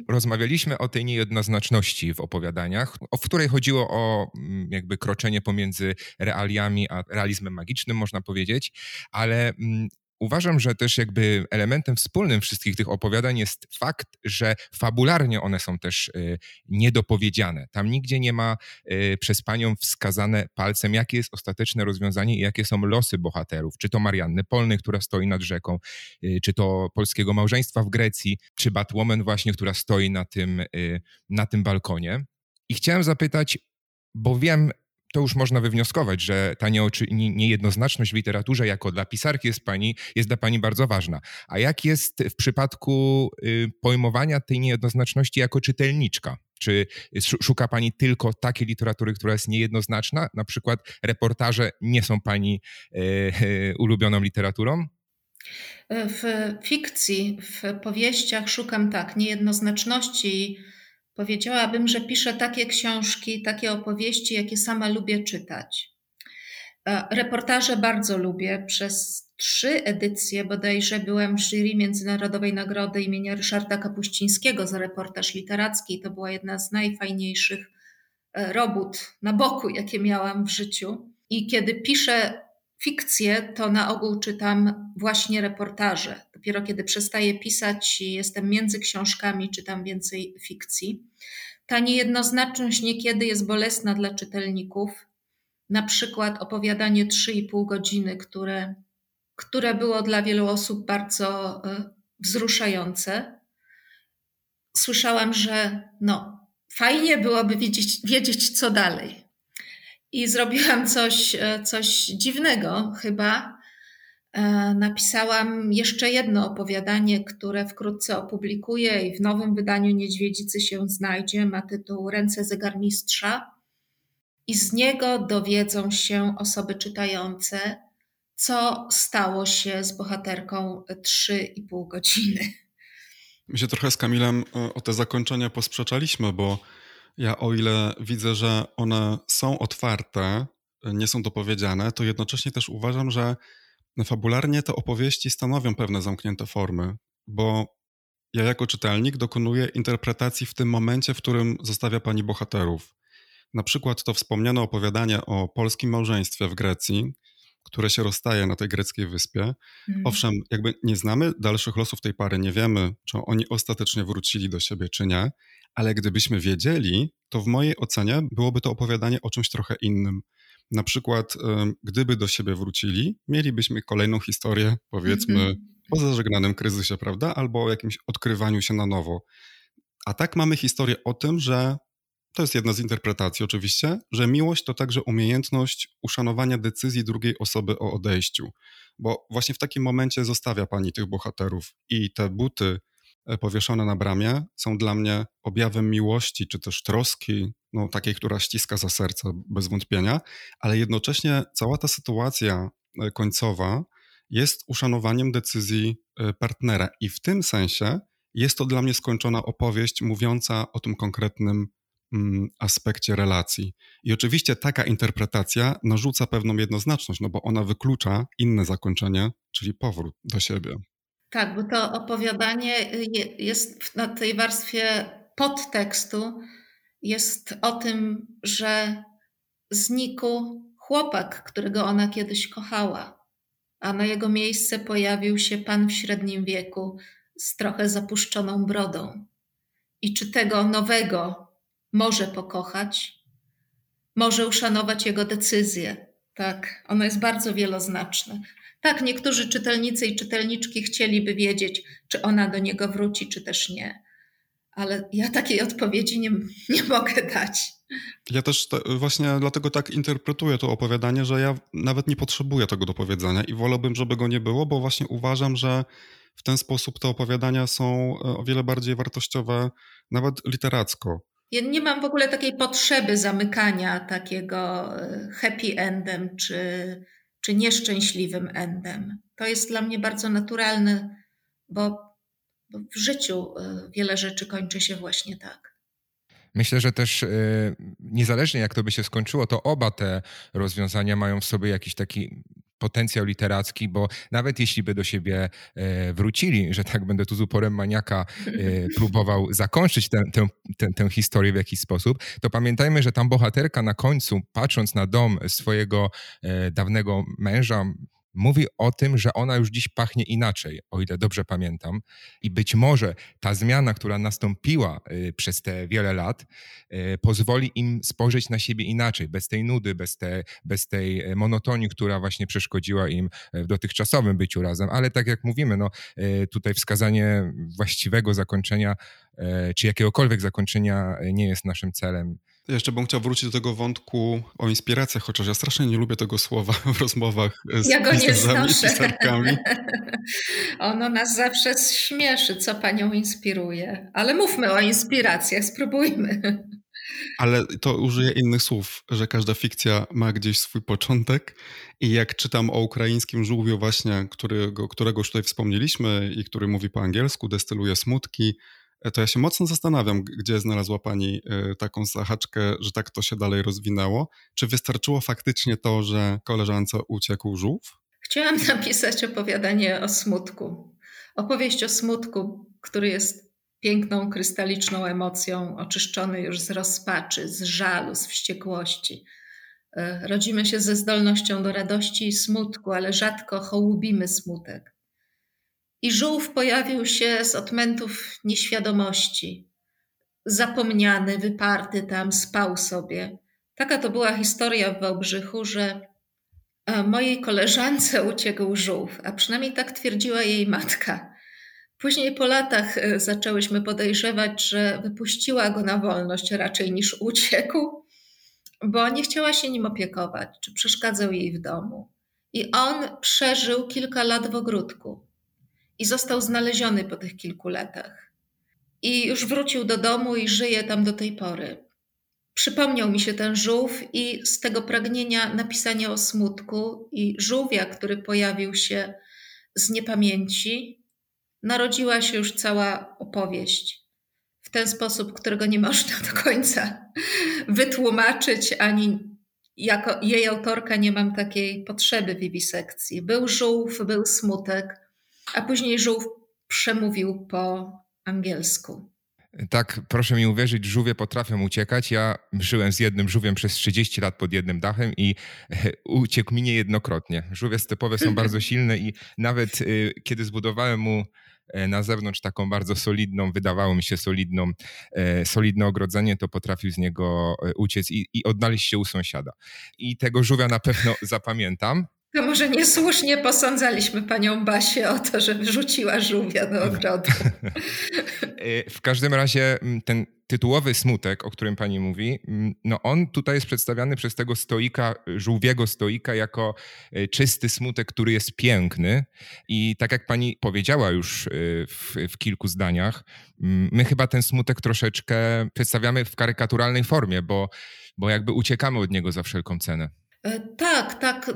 Rozmawialiśmy o tej niejednoznaczności w opowiadaniach, w której chodziło o mm, jakby kroczenie pomiędzy realiami a realizmem magicznym, można powiedzieć, ale mm, Uważam, że też jakby elementem wspólnym wszystkich tych opowiadań jest fakt, że fabularnie one są też y, niedopowiedziane. Tam nigdzie nie ma y, przez panią wskazane palcem, jakie jest ostateczne rozwiązanie i jakie są losy bohaterów. Czy to Marianny Polnej, która stoi nad rzeką, y, czy to polskiego małżeństwa w Grecji, czy Batwoman właśnie, która stoi na tym, na tym balkonie. I chciałem zapytać, bo wiem, to już można wywnioskować, że ta niejednoznaczność w literaturze jako dla pisarki jest, pani, jest dla pani bardzo ważna. A jak jest w przypadku y, pojmowania tej niejednoznaczności jako czytelniczka? Czy szuka Pani tylko takiej literatury, która jest niejednoznaczna? Na przykład reportaże nie są Pani e, e, ulubioną literaturą? W fikcji, w powieściach szukam tak niejednoznaczności Powiedziałabym, że piszę takie książki, takie opowieści, jakie sama lubię czytać. E, reportaże bardzo lubię. Przez trzy edycje bodajże byłem w jury Międzynarodowej Nagrody imienia Ryszarda Kapuścińskiego za reportaż literacki. To była jedna z najfajniejszych e, robót na boku, jakie miałam w życiu. I kiedy piszę fikcję, to na ogół czytam właśnie reportaże. Dopiero kiedy przestaję pisać i jestem między książkami, czytam więcej fikcji. Ta niejednoznaczność niekiedy jest bolesna dla czytelników. Na przykład opowiadanie 3,5 godziny, które, które było dla wielu osób bardzo e, wzruszające. Słyszałam, że no, fajnie byłoby wiedzieć, wiedzieć co dalej i zrobiłam coś, e, coś dziwnego chyba. E, napisałam jeszcze jedno opowiadanie, które wkrótce opublikuję i w nowym wydaniu Niedźwiedzicy się znajdzie. Ma tytuł Ręce zegarmistrza. I z niego dowiedzą się osoby czytające, co stało się z bohaterką 3,5 godziny. My się trochę z Kamilem e, o te zakończenia posprzeczaliśmy, bo ja o ile widzę, że one są otwarte, nie są dopowiedziane, to jednocześnie też uważam, że fabularnie te opowieści stanowią pewne zamknięte formy, bo ja jako czytelnik dokonuję interpretacji w tym momencie, w którym zostawia pani bohaterów. Na przykład to wspomniane opowiadanie o polskim małżeństwie w Grecji, które się rozstaje na tej greckiej wyspie. Mm. Owszem, jakby nie znamy dalszych losów tej pary, nie wiemy, czy oni ostatecznie wrócili do siebie, czy nie, ale gdybyśmy wiedzieli, to w mojej ocenie byłoby to opowiadanie o czymś trochę innym. Na przykład, gdyby do siebie wrócili, mielibyśmy kolejną historię, powiedzmy, mm -hmm. o zażegnanym kryzysie, prawda? Albo o jakimś odkrywaniu się na nowo. A tak mamy historię o tym, że to jest jedna z interpretacji oczywiście, że miłość to także umiejętność uszanowania decyzji drugiej osoby o odejściu. Bo właśnie w takim momencie zostawia pani tych bohaterów i te buty powieszone na bramie są dla mnie objawem miłości, czy też troski, no takiej, która ściska za serce bez wątpienia, ale jednocześnie cała ta sytuacja e, końcowa jest uszanowaniem decyzji e, partnera i w tym sensie jest to dla mnie skończona opowieść mówiąca o tym konkretnym mm, aspekcie relacji. I oczywiście taka interpretacja narzuca pewną jednoznaczność, no bo ona wyklucza inne zakończenie, czyli powrót do siebie. Tak, bo to opowiadanie jest na tej warstwie podtekstu, jest o tym, że znikł chłopak, którego ona kiedyś kochała, a na jego miejsce pojawił się pan w średnim wieku, z trochę zapuszczoną brodą. I czy tego nowego może pokochać, może uszanować jego decyzję. Tak, ono jest bardzo wieloznaczne. Tak, niektórzy czytelnicy i czytelniczki chcieliby wiedzieć, czy ona do niego wróci, czy też nie. Ale ja takiej odpowiedzi nie, nie mogę dać. Ja też te, właśnie dlatego tak interpretuję to opowiadanie, że ja nawet nie potrzebuję tego dopowiedzenia i wolałbym, żeby go nie było, bo właśnie uważam, że w ten sposób te opowiadania są e, o wiele bardziej wartościowe, nawet literacko. Ja nie mam w ogóle takiej potrzeby zamykania takiego e, happy endem czy, czy nieszczęśliwym endem. To jest dla mnie bardzo naturalne, bo, bo w życiu e, wiele rzeczy kończy się właśnie tak. Myślę, że też niezależnie jak to by się skończyło, to oba te rozwiązania mają w sobie jakiś taki potencjał literacki, bo nawet jeśli by do siebie e, wrócili, że tak będę tu z uporem maniaka e, [LAUGHS] próbował zakończyć tę, tę, tę, tę historię w jakiś sposób, to pamiętajmy, że tam bohaterka na końcu, patrząc na dom swojego e, dawnego męża, mówi o tym, że ona już dziś pachnie inaczej, o ile dobrze pamiętam. I być może ta zmiana, która nastąpiła y, przez te wiele lat, y, pozwoli im spojrzeć na siebie inaczej, bez tej nudy, bez, te, bez tej e, monotonii, która właśnie przeszkodziła im w dotychczasowym byciu razem. Ale tak jak mówimy, no, y, tutaj wskazanie właściwego zakończenia, e, czy jakiegokolwiek zakończenia nie jest naszym celem. Ja jeszcze bym chciał wrócić do tego wątku o inspiracjach, chociaż ja strasznie nie lubię tego słowa [LAUGHS] w rozmowach z ja go nie pisarkami. [LAUGHS] ono nas zawsze śmieszy, co panią inspiruje. Ale mówmy o inspiracjach, spróbujmy. [LAUGHS] Ale to użyję innych słów, że każda fikcja ma gdzieś swój początek i jak czytam o ukraińskim żółwiu właśnie, którego, którego już tutaj wspomnieliśmy i który mówi po angielsku, destyluje smutki, E, to ja się mocno zastanawiam, gdzie znalazła Pani e, taką zahaczkę, że tak to się dalej rozwinęło. Czy wystarczyło faktycznie to, że koleżance uciekł żółw? Chciałam [LAUGHS] napisać opowiadanie o smutku. Opowieść o smutku, który jest piękną, krystaliczną emocją, oczyszczony już z rozpaczy, z żalu, z wściekłości. E, rodzimy się ze zdolnością do radości i smutku, ale rzadko hołubimy smutek. I żółw pojawił się z odmętów nieświadomości. Zapomniany, wyparty tam, spał sobie. Taka to była historia w Wałbrzychu, że e, mojej koleżance uciekł żółw, a przynajmniej tak twierdziła jej matka. Później po latach e, zaczęłyśmy podejrzewać, że wypuściła go na wolność raczej niż uciekł, bo nie chciała się nim opiekować, czy przeszkadzał jej w domu. I on przeżył kilka lat w ogródku i został znaleziony po tych kilku latach. I już wrócił do domu i żyje tam do tej pory. Przypomniał mi się ten żółw i z tego pragnienia napisania o smutku i żółwia, który pojawił się z niepamięci, narodziła się już cała opowieść. W ten sposób, którego nie można do końca [LAUGHS] wytłumaczyć, ani jako jej autorka nie mam takiej potrzeby wiwisekcji. Był żółw, był smutek, a później żółw przemówił po angielsku. Tak, proszę mi uwierzyć, żółwie potrafią uciekać. Ja żyłem z jednym żółwiem przez 30 lat pod jednym dachem i uciekł mi niejednokrotnie. Żółwie stepowe są [LAUGHS] bardzo silne i nawet y, kiedy zbudowałem mu e, na zewnątrz taką bardzo solidną, wydawało mi się solidną, e, solidne ogrodzenie, to potrafił z niego e, uciec i, i odnaleźć się u sąsiada. I tego żółwia na pewno zapamiętam. To może niesłusznie posądzaliśmy panią Basię o to, że wyrzuciła żółwia do ogrodu. [LAUGHS] Y, w każdym razie mm, ten tytułowy smutek, o którym pani mówi, mm, no on tutaj jest przedstawiany przez tego stoika, żółwiego stoika, jako y, czysty smutek, który jest piękny. I tak jak pani powiedziała już y, w, w kilku zdaniach, mm, my chyba ten smutek troszeczkę przedstawiamy w karykaturalnej formie, bo, bo jakby uciekamy od niego za wszelką cenę. E, tak, tak,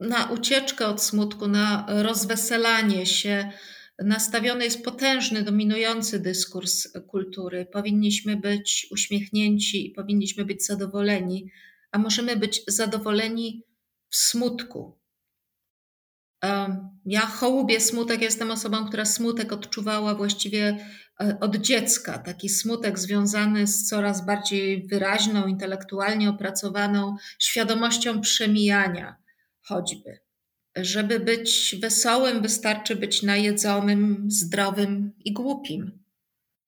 na ucieczkę od smutku, na rozweselanie się nastawiony jest potężny, dominujący dyskurs kultury. Powinniśmy być uśmiechnięci i powinniśmy być zadowoleni, a możemy być zadowoleni w smutku. Ja hołubię smutek, jestem osobą, która smutek odczuwała właściwie e, od dziecka. Taki smutek związany z coraz bardziej wyraźną, intelektualnie opracowaną świadomością przemijania, choćby. Żeby być wesołym, wystarczy być najedzonym, zdrowym i głupim.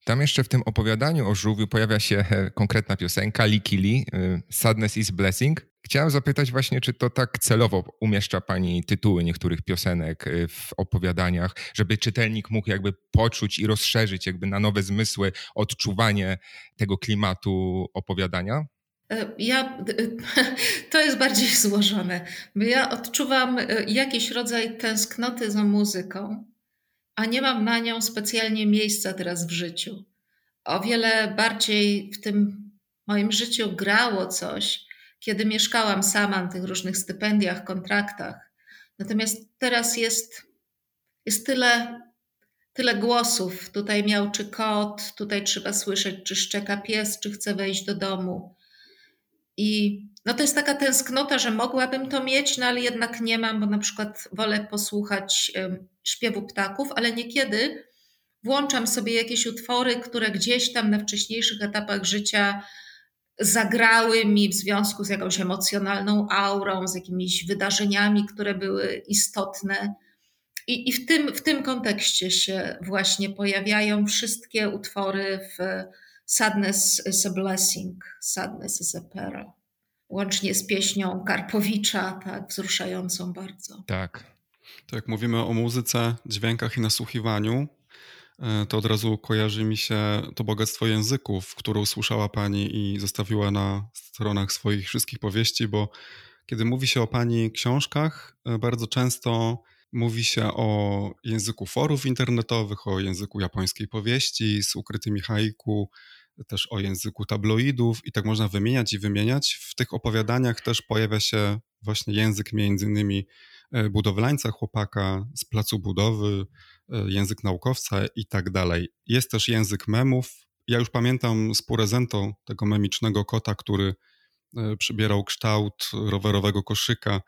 Tam jeszcze w tym opowiadaniu o żółwiu pojawia się e, konkretna piosenka Likili, e, Sadness is Blessing. Chciałem zapytać właśnie, czy to tak celowo umieszcza Pani tytuły niektórych piosenek e, w opowiadaniach, żeby czytelnik mógł jakby poczuć i rozszerzyć jakby na nowe zmysły odczuwanie tego klimatu opowiadania? Ja, [LAUGHS] to jest bardziej złożone, ja odczuwam jakiś rodzaj tęsknoty za muzyką, a nie mam na nią specjalnie miejsca teraz w życiu. O wiele bardziej w tym moim życiu grało coś, kiedy mieszkałam sama na tych różnych stypendiach, kontraktach. Natomiast teraz jest, jest tyle, tyle głosów. Tutaj miał czy kot, tutaj trzeba słyszeć, czy szczeka pies, czy chce wejść do domu. I no to jest taka tęsknota, że mogłabym to mieć, no ale jednak nie mam, bo na przykład wolę posłuchać śpiewu ptaków, ale niekiedy włączam sobie jakieś utwory, które gdzieś tam na wcześniejszych etapach życia zagrały mi w związku z jakąś emocjonalną aurą, z jakimiś wydarzeniami, które były istotne. I, i w, tym, w tym kontekście się właśnie pojawiają wszystkie utwory w Sadness is a Blessing, Sadness is a Pearl. Łącznie z pieśnią Karpowicza, tak, wzruszającą bardzo. Tak. To jak mówimy o muzyce, dźwiękach i nasłuchiwaniu, to od razu kojarzy mi się to bogactwo języków, które usłyszała Pani i zostawiła na stronach swoich wszystkich powieści, bo kiedy mówi się o Pani książkach, e, bardzo często mówi się o języku forów internetowych, o języku japońskiej powieści z ukrytymi haiku, też o języku tabloidów i tak można wymieniać i wymieniać. W tych opowiadaniach też pojawia się właśnie język między innymi e, budowlańca, chłopaka z placu budowy, e, język naukowca i tak dalej. Jest też język memów. Ja już pamiętam z Purezento, tego memicznego kota, który e, przybierał kształt rowerowego koszyka.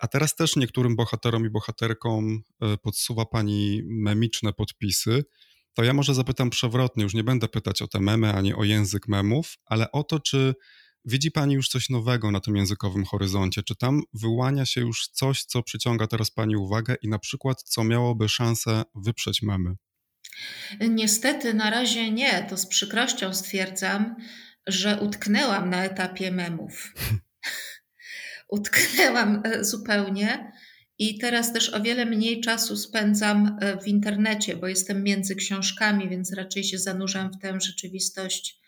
A teraz też niektórym bohaterom i bohaterkom podsuwa pani memiczne podpisy to ja może zapytam przewrotnie, już nie będę pytać o te memy ani o język memów, ale o to, czy widzi Pani już coś nowego na tym językowym horyzoncie? Czy tam wyłania się już coś, co przyciąga teraz Pani uwagę i na przykład co miałoby szansę wyprzeć memy? Niestety na razie nie. To z przykrością stwierdzam, że utknęłam na etapie memów. [LAUGHS] utknęłam e, zupełnie. I teraz też o wiele mniej czasu spędzam e, w internecie, bo jestem między książkami, więc raczej się zanurzam w tę rzeczywistość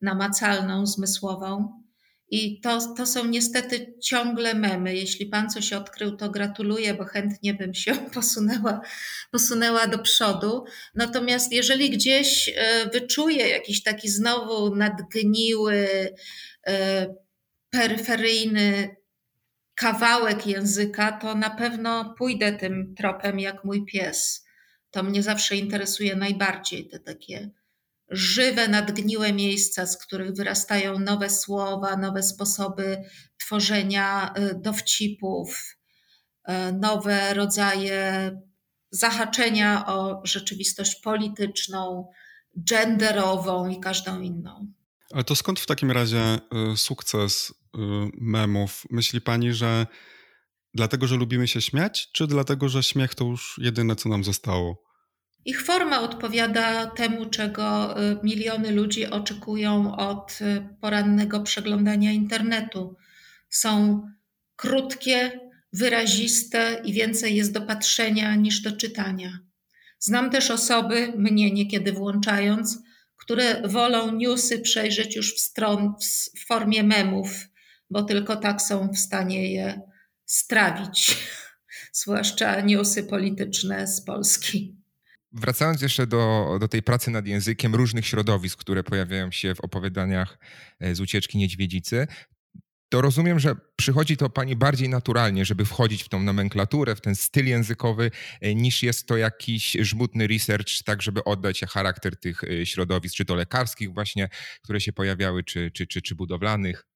namacalną, zmysłową. I to, to są niestety ciągle memy. Jeśli pan coś odkrył, to gratuluję, bo chętnie bym się [LAUGHS] posunęła, posunęła do przodu. Natomiast jeżeli gdzieś e, wyczuję jakiś taki znowu nadgniły, e, peryferyjny kawałek języka, to na pewno pójdę tym tropem jak mój pies. To mnie zawsze interesuje najbardziej, te takie żywe, nadgniłe miejsca, z których wyrastają nowe słowa, nowe sposoby tworzenia y, dowcipów, y, nowe rodzaje zahaczenia o rzeczywistość polityczną, genderową i każdą inną. Ale to skąd w takim razie y, sukces memów? Myśli pani, że dlatego, że lubimy się śmiać, czy dlatego, że śmiech to już jedyne, co nam zostało? Ich forma odpowiada temu, czego y, miliony ludzi oczekują od porannego przeglądania internetu. Są krótkie, wyraziste i więcej jest do patrzenia niż do czytania. Znam też osoby, mnie niekiedy włączając, które wolą newsy przejrzeć już w, stron, w formie memów, bo tylko tak są w stanie je strawić, [LAUGHS] zwłaszcza newsy polityczne z Polski. Wracając jeszcze do, do tej pracy nad językiem różnych środowisk, które pojawiają się w opowiadaniach e, z ucieczki niedźwiedzicy, to rozumiem, że przychodzi to pani bardziej naturalnie, żeby wchodzić w tą nomenklaturę, w ten styl językowy, e, niż jest to jakiś żmudny research, tak żeby oddać charakter tych e, środowisk, czy to lekarskich właśnie, które się pojawiały, czy, czy, czy, czy budowlanych.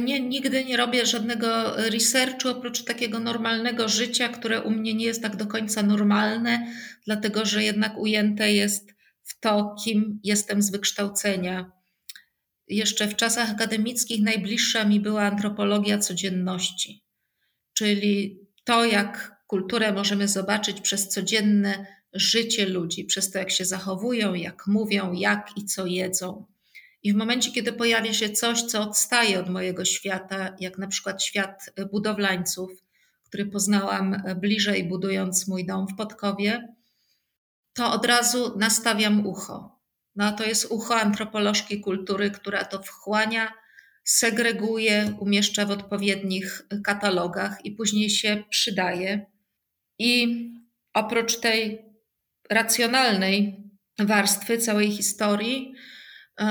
Nie, nigdy nie robię żadnego researchu oprócz takiego normalnego życia, które u mnie nie jest tak do końca normalne, dlatego że jednak ujęte jest w to, kim jestem z wykształcenia. Jeszcze w czasach akademickich najbliższa mi była antropologia codzienności, czyli to, jak kulturę możemy zobaczyć przez codzienne życie ludzi, przez to, jak się zachowują, jak mówią, jak i co jedzą. I w momencie, kiedy pojawia się coś, co odstaje od mojego świata, jak na przykład świat budowlańców, który poznałam bliżej, budując mój dom w Podkowie, to od razu nastawiam ucho. No to jest ucho antropolożki kultury, która to wchłania, segreguje, umieszcza w odpowiednich katalogach i później się przydaje. I oprócz tej racjonalnej warstwy całej historii,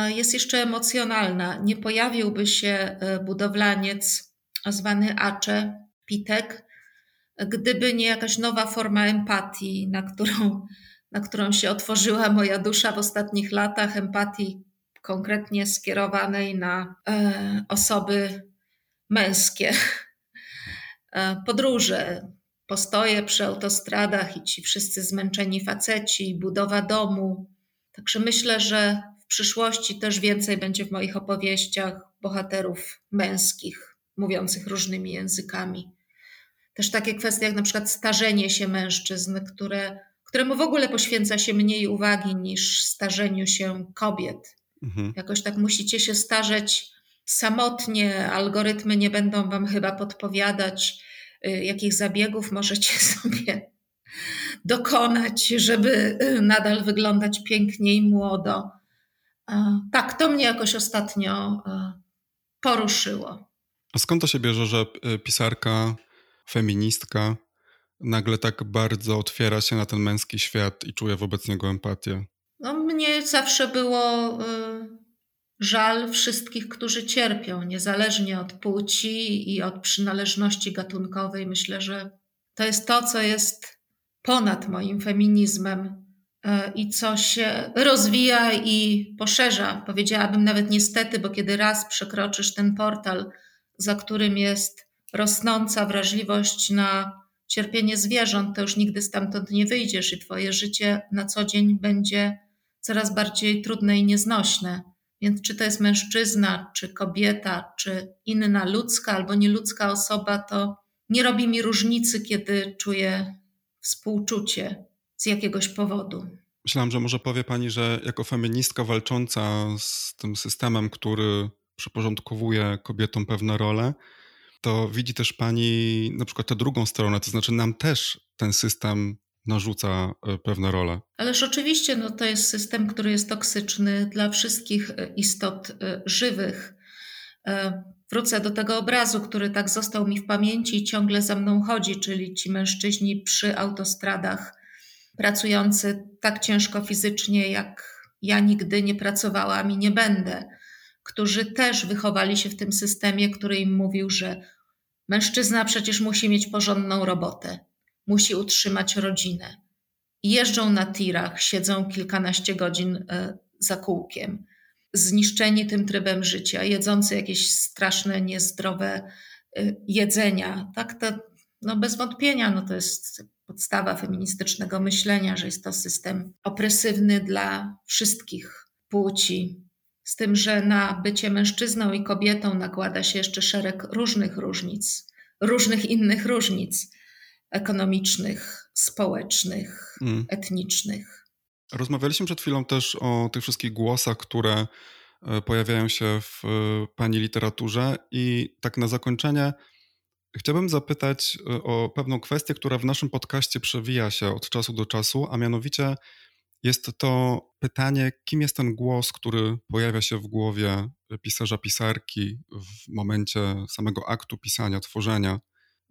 jest jeszcze emocjonalna. Nie pojawiłby się e, budowlaniec zwany Acze, Pitek, gdyby nie jakaś nowa forma empatii, na którą, na którą się otworzyła moja dusza w ostatnich latach, empatii konkretnie skierowanej na e, osoby męskie. E, podróże, postoje przy autostradach i ci wszyscy zmęczeni faceci, budowa domu. Także myślę, że przyszłości też więcej będzie w moich opowieściach bohaterów męskich, mówiących różnymi językami. Też takie kwestie jak na przykład starzenie się mężczyzn, które, któremu w ogóle poświęca się mniej uwagi niż starzeniu się kobiet. Mhm. Jakoś tak musicie się starzeć samotnie, algorytmy nie będą wam chyba podpowiadać, y, jakich zabiegów możecie [LAUGHS] sobie dokonać, żeby y, nadal wyglądać pięknie i młodo. Tak, to mnie jakoś ostatnio e, poruszyło. A skąd to się bierze, że e, pisarka, feministka nagle tak bardzo otwiera się na ten męski świat i czuje wobec niego empatię? No, mnie zawsze było żal wszystkich, którzy cierpią, niezależnie od płci i od przynależności gatunkowej. Myślę, że to jest to, co jest ponad moim feminizmem E, i co się rozwija i poszerza. Powiedziałabym nawet niestety, bo kiedy raz przekroczysz ten portal, za którym jest rosnąca wrażliwość na cierpienie zwierząt, to już nigdy stamtąd nie wyjdziesz i twoje życie na co dzień będzie coraz bardziej trudne i nieznośne. Więc czy to jest mężczyzna, czy kobieta, czy inna ludzka albo nieludzka osoba, to nie robi mi różnicy, kiedy czuję współczucie z jakiegoś powodu. Myślałam, że może powie Pani, że jako feministka walcząca z tym systemem, który przyporządkowuje kobietom pewne role, to widzi też Pani na przykład tę drugą stronę, to znaczy nam też ten system narzuca e, pewne role. Ależ oczywiście no, to jest system, który jest toksyczny dla wszystkich e, istot e, żywych. Wrócę do tego obrazu, który tak został mi w pamięci i ciągle za mną chodzi, czyli ci mężczyźni przy autostradach pracujący tak ciężko fizycznie, jak ja nigdy nie pracowałam i nie będę, którzy też wychowali się w tym systemie, który im mówił, że mężczyzna przecież musi mieć porządną robotę, musi utrzymać rodzinę. Jeżdżą na tirach, siedzą kilkanaście godzin e, za kółkiem, zniszczeni tym trybem życia, jedzący jakieś straszne, niezdrowe e, jedzenia. Tak, to, no bez wątpienia no to jest podstawa feministycznego myślenia, że jest to system opresywny dla wszystkich płci. Z tym, że na bycie mężczyzną i kobietą nakłada się jeszcze szereg różnych różnic, różnych innych różnic ekonomicznych, społecznych, mm. etnicznych. Rozmawialiśmy przed chwilą też o tych wszystkich głosach, które e, pojawiają się w e, pani literaturze, i tak na zakończenie Chciałbym zapytać e, o pewną kwestię, która w naszym podcaście przewija się od czasu do czasu, a mianowicie jest to pytanie, kim jest ten głos, który pojawia się w głowie pisarza, pisarki w momencie samego aktu pisania, tworzenia.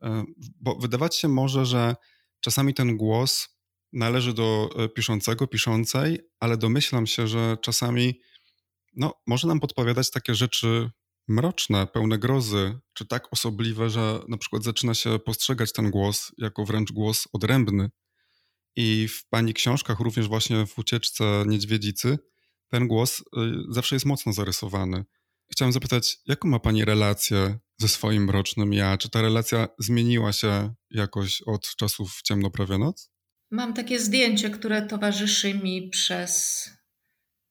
E, bo wydawać się może, że czasami ten głos należy do e, piszącego, piszącej, ale domyślam się, że czasami no, może nam podpowiadać takie rzeczy mroczne, pełne grozy, czy tak osobliwe, że na przykład zaczyna się postrzegać ten głos jako wręcz głos odrębny. I w pani książkach, również właśnie w ucieczce niedźwiedzicy, ten głos y, zawsze jest mocno zarysowany. Chciałem zapytać, jaką ma pani relację ze swoim mrocznym ja? Czy ta relacja zmieniła się jakoś od czasów ciemno prawie noc? Mam takie zdjęcie, które towarzyszy mi przez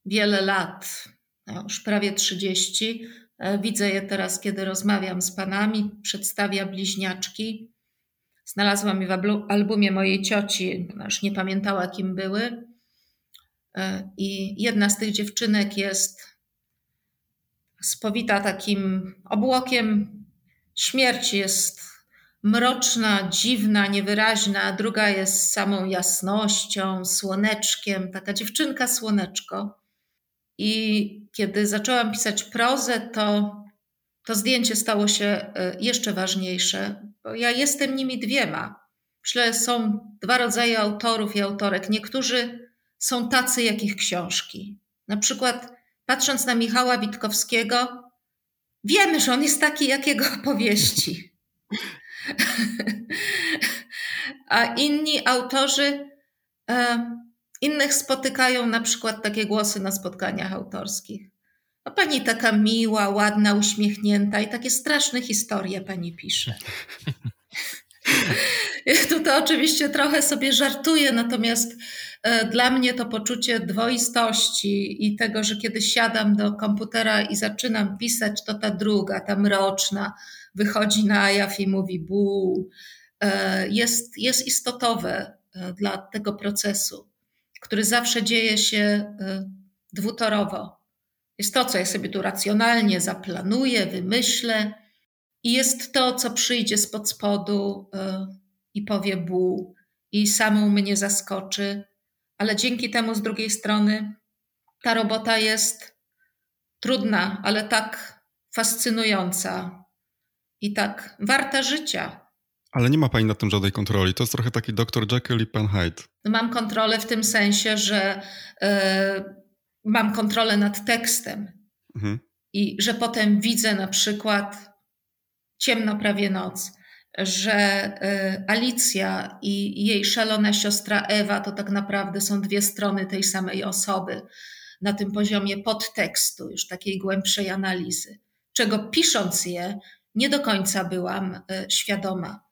wiele lat, no już prawie 30. E, widzę je teraz, kiedy rozmawiam z panami, przedstawia bliźniaczki. Znalazłam je w albumie mojej cioci, ona już nie pamiętała, kim były. E, I jedna z tych dziewczynek jest spowita takim obłokiem śmierci, jest mroczna, dziwna, niewyraźna, a druga jest samą jasnością, słoneczkiem, taka dziewczynka słoneczko. I kiedy zaczęłam pisać prozę, to to zdjęcie stało się e, jeszcze ważniejsze, bo ja jestem nimi dwiema. Myślę, są dwa rodzaje autorów i autorek. Niektórzy są tacy, jak ich książki. Na przykład, patrząc na Michała Witkowskiego, wiemy, że on jest taki, jak jego opowieści. [LAUGHS] A inni autorzy e, innych spotykają na przykład takie głosy na spotkaniach autorskich. A pani taka miła, ładna, uśmiechnięta i takie straszne historie pani pisze. [LAUGHS] Tutaj oczywiście trochę sobie żartuję, natomiast e, dla mnie to poczucie dwoistości i tego, że kiedy siadam do komputera i zaczynam pisać, to ta druga, ta mroczna, wychodzi na jaw i mówi bu, e, jest, jest istotowe e, dla tego procesu, który zawsze dzieje się dwutorowo. Jest to, co ja sobie tu racjonalnie zaplanuję, wymyślę, i jest to, co przyjdzie spod spodu y, i powie bu, i samą mnie zaskoczy, ale dzięki temu z drugiej strony ta robota jest trudna, ale tak fascynująca i tak warta życia. Ale nie ma pani nad tym żadnej kontroli. To jest trochę taki Dr. Jekyll i Pan Hyde. Mam kontrolę w tym sensie, że y, mam kontrolę nad tekstem mhm. i że potem widzę na przykład ciemno prawie noc, że y, Alicja i jej szalona siostra Ewa to tak naprawdę są dwie strony tej samej osoby na tym poziomie podtekstu, już takiej głębszej analizy, czego pisząc je nie do końca byłam y, świadoma.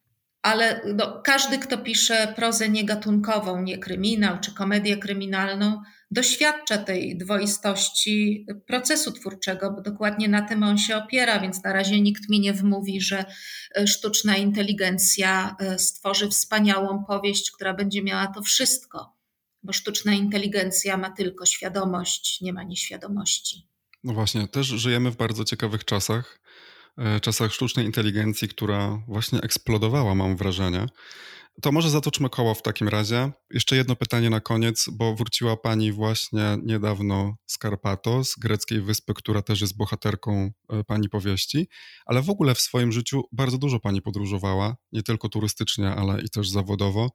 Ale no, każdy, kto pisze prozę niegatunkową, nie kryminał czy komedię kryminalną, doświadcza tej dwoistości procesu twórczego, bo dokładnie na tym on się opiera, więc na razie nikt mi nie wmówi, że e, sztuczna inteligencja e, stworzy wspaniałą powieść, która będzie miała to wszystko, bo sztuczna inteligencja ma tylko świadomość, nie ma nieświadomości. No właśnie, też żyjemy w bardzo ciekawych czasach, czasach sztucznej inteligencji, która właśnie eksplodowała, mam wrażenie. To może zatoczmy koło w takim razie. Jeszcze jedno pytanie na koniec, bo wróciła Pani właśnie niedawno z Karpato, z greckiej wyspy, która też jest bohaterką e, Pani powieści, ale w ogóle w swoim życiu bardzo dużo Pani podróżowała, nie tylko turystycznie, ale i też zawodowo.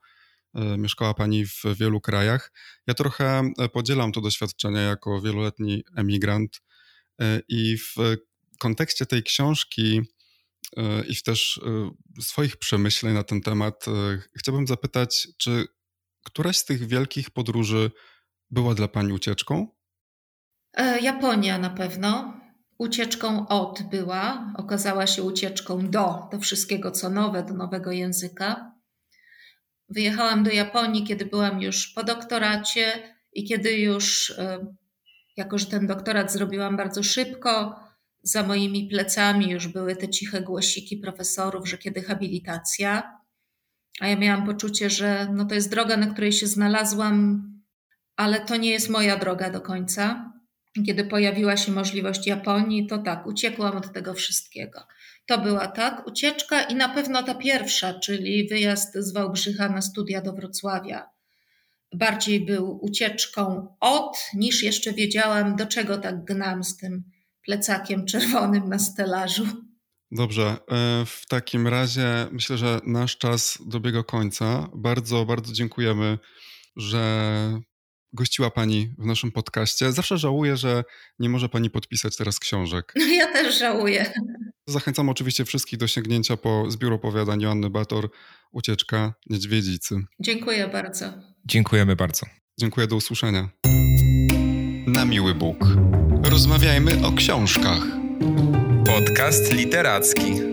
E, mieszkała Pani w wielu krajach. Ja trochę e, podzielam to doświadczenie jako wieloletni emigrant i w kontekście tej książki E, i też e, swoich przemyśleń na ten temat e, chciałbym zapytać, czy któraś z tych wielkich podróży była dla Pani ucieczką? Japonia na pewno. Ucieczką od była, okazała się ucieczką do, do wszystkiego co nowe, do nowego języka. Wyjechałam do Japonii, kiedy byłam już po doktoracie i kiedy już, jako że ten doktorat zrobiłam bardzo szybko, za moimi plecami już były te ciche głosiki profesorów, że kiedy habilitacja. A ja miałam poczucie, że no to jest droga, na której się znalazłam, ale to nie jest moja droga do końca. Kiedy pojawiła się możliwość Japonii, to tak, uciekłam od tego wszystkiego. To była tak ucieczka i na pewno ta pierwsza, czyli wyjazd z Wałbrzycha na studia do Wrocławia. Bardziej był ucieczką od, niż jeszcze wiedziałam, do czego tak gnam z tym plecakiem czerwonym na stelażu. Dobrze, e, w takim razie myślę, że nasz czas dobiega końca. Bardzo, bardzo dziękujemy, że gościła Pani w naszym podcaście. Zawsze żałuję, że nie może Pani podpisać teraz książek. Ja też żałuję. Zachęcam oczywiście wszystkich do sięgnięcia po zbiór opowiadań Joanny Bator, Ucieczka Niedźwiedzicy. Dziękuję bardzo. Dziękujemy bardzo. Dziękuję, do usłyszenia. Na miły Bóg. Rozmawiajmy o książkach. Podcast literacki.